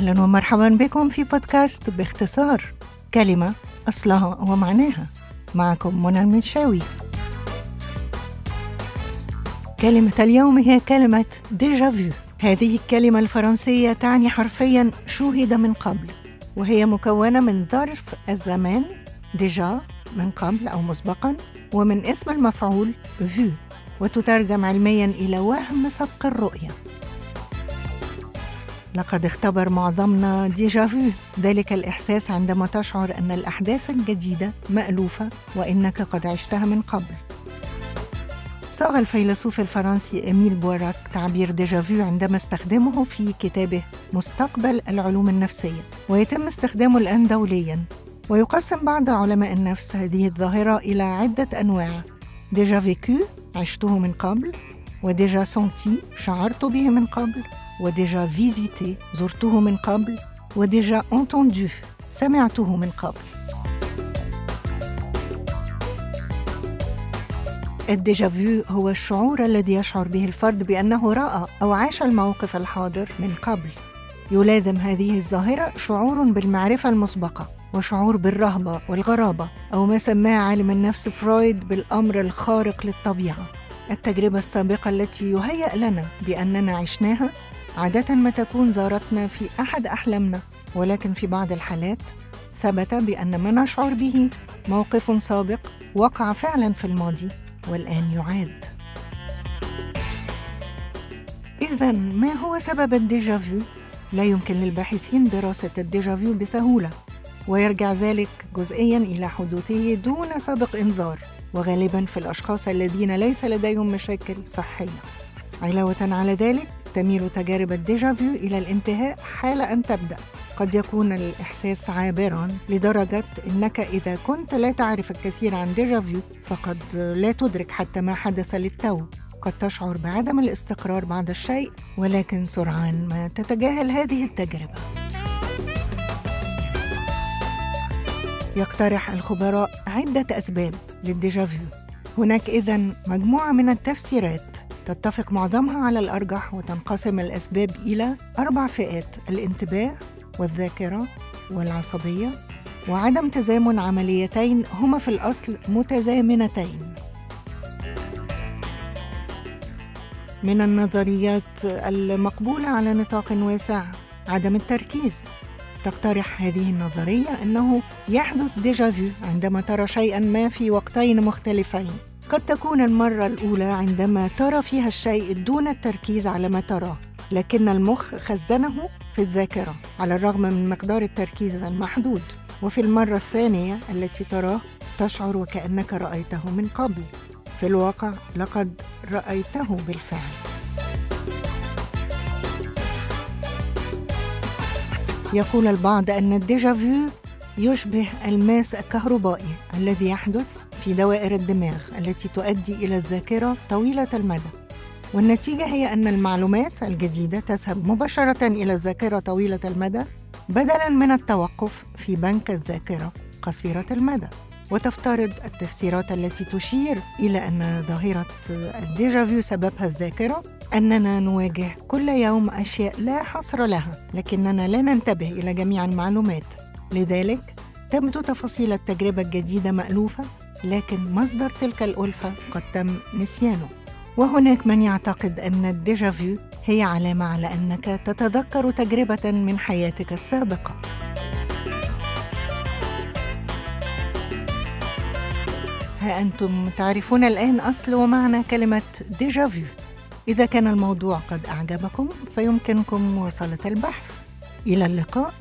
أهلا ومرحبا بكم في بودكاست باختصار كلمة أصلها ومعناها. معكم منى المنشاوي. كلمة اليوم هي كلمة déjà vu هذه الكلمة الفرنسية تعني حرفيا شوهد من قبل وهي مكونة من ظرف الزمان déjà من قبل أو مسبقا ومن اسم المفعول vu وتترجم علميا إلى وهم سبق الرؤية. لقد اختبر معظمنا déjà vu ذلك الإحساس عندما تشعر أن الأحداث الجديدة مألوفة وإنك قد عشتها من قبل. صاغ الفيلسوف الفرنسي إميل بوراك تعبير déjà vu عندما استخدمه في كتابه مستقبل العلوم النفسية. ويتم استخدامه الآن دولياً. ويقسم بعض علماء النفس هذه الظاهرة إلى عدة أنواع. déjà vécu عشته من قبل. و déjà senti شعرت به من قبل. و déjà visité زرته من قبل و déjà entendu سمعته من قبل ال déjà vu هو الشعور الذي يشعر به الفرد بأنه رأى أو عاش الموقف الحاضر من قبل يلازم هذه الظاهرة شعور بالمعرفة المسبقة وشعور بالرهبة والغرابة أو ما سماه عالم النفس فرويد بالأمر الخارق للطبيعة التجربة السابقة التي يهيأ لنا بأننا عشناها عادة ما تكون زارتنا في أحد أحلامنا ولكن في بعض الحالات ثبت بأن ما نشعر به موقف سابق وقع فعلا في الماضي والآن يعاد إذا ما هو سبب ال déjà vu؟ لا يمكن للباحثين دراسة ال déjà vu بسهولة ويرجع ذلك جزئيا إلى حدوثه دون سابق إنذار وغالبا في الأشخاص الذين ليس لديهم مشاكل صحية علاوة على ذلك تميل تجارب ال déjà vu إلى الانتهاء حال أن تبدأ. قد يكون الإحساس عابرا لدرجة أنك إذا كنت لا تعرف الكثير عن déjà vu فقد لا تدرك حتى ما حدث للتو. قد تشعر بعدم الاستقرار بعض الشيء ولكن سرعان ما تتجاهل هذه التجربة. يقترح الخبراء عدة أسباب للديجافيو هناك إذا مجموعة من التفسيرات تتفق معظمها على الأرجح وتنقسم الأسباب إلى أربع فئات الانتباه والذاكرة والعصبية وعدم تزامن عمليتين هما في الأصل متزامنتين. من النظريات المقبولة على نطاق واسع عدم التركيز. تقترح هذه النظرية أنه يحدث ديجافو عندما ترى شيئا ما في وقتين مختلفين. قد تكون المرة الأولى عندما ترى فيها الشيء دون التركيز على ما تراه لكن المخ خزنه في الذاكرة على الرغم من مقدار التركيز المحدود. وفي المرة الثانية التي تراه تشعر وكأنك رأيته من قبل. في الواقع لقد رأيته بالفعل. يقول البعض أن ال déjà vu يشبه الماس الكهربائي الذي يحدث في دوائر الدماغ التي تؤدي إلى الذاكرة طويلة المدى. والنتيجة هي أن المعلومات الجديدة تذهب مباشرة إلى الذاكرة طويلة المدى بدلاً من التوقف في بنك الذاكرة قصيرة المدى. وتفترض التفسيرات التي تشير إلى أن ظاهرة ال déjà vu سببها الذاكرة أننا نواجه كل يوم أشياء لا حصر لها لكننا لا ننتبه إلى جميع المعلومات. لذلك تبدو تفاصيل التجربة الجديدة مألوفة لكن مصدر تلك الألفة قد تم نسيانه. وهناك من يعتقد أن الديجافيو هي علامة على أنك تتذكر تجربة من حياتك السابقة. ها أنتم تعرفون الآن أصل ومعنى كلمة ديجافيو إذا كان الموضوع قد أعجبكم فيمكنكم مواصلة البحث. إلى اللقاء.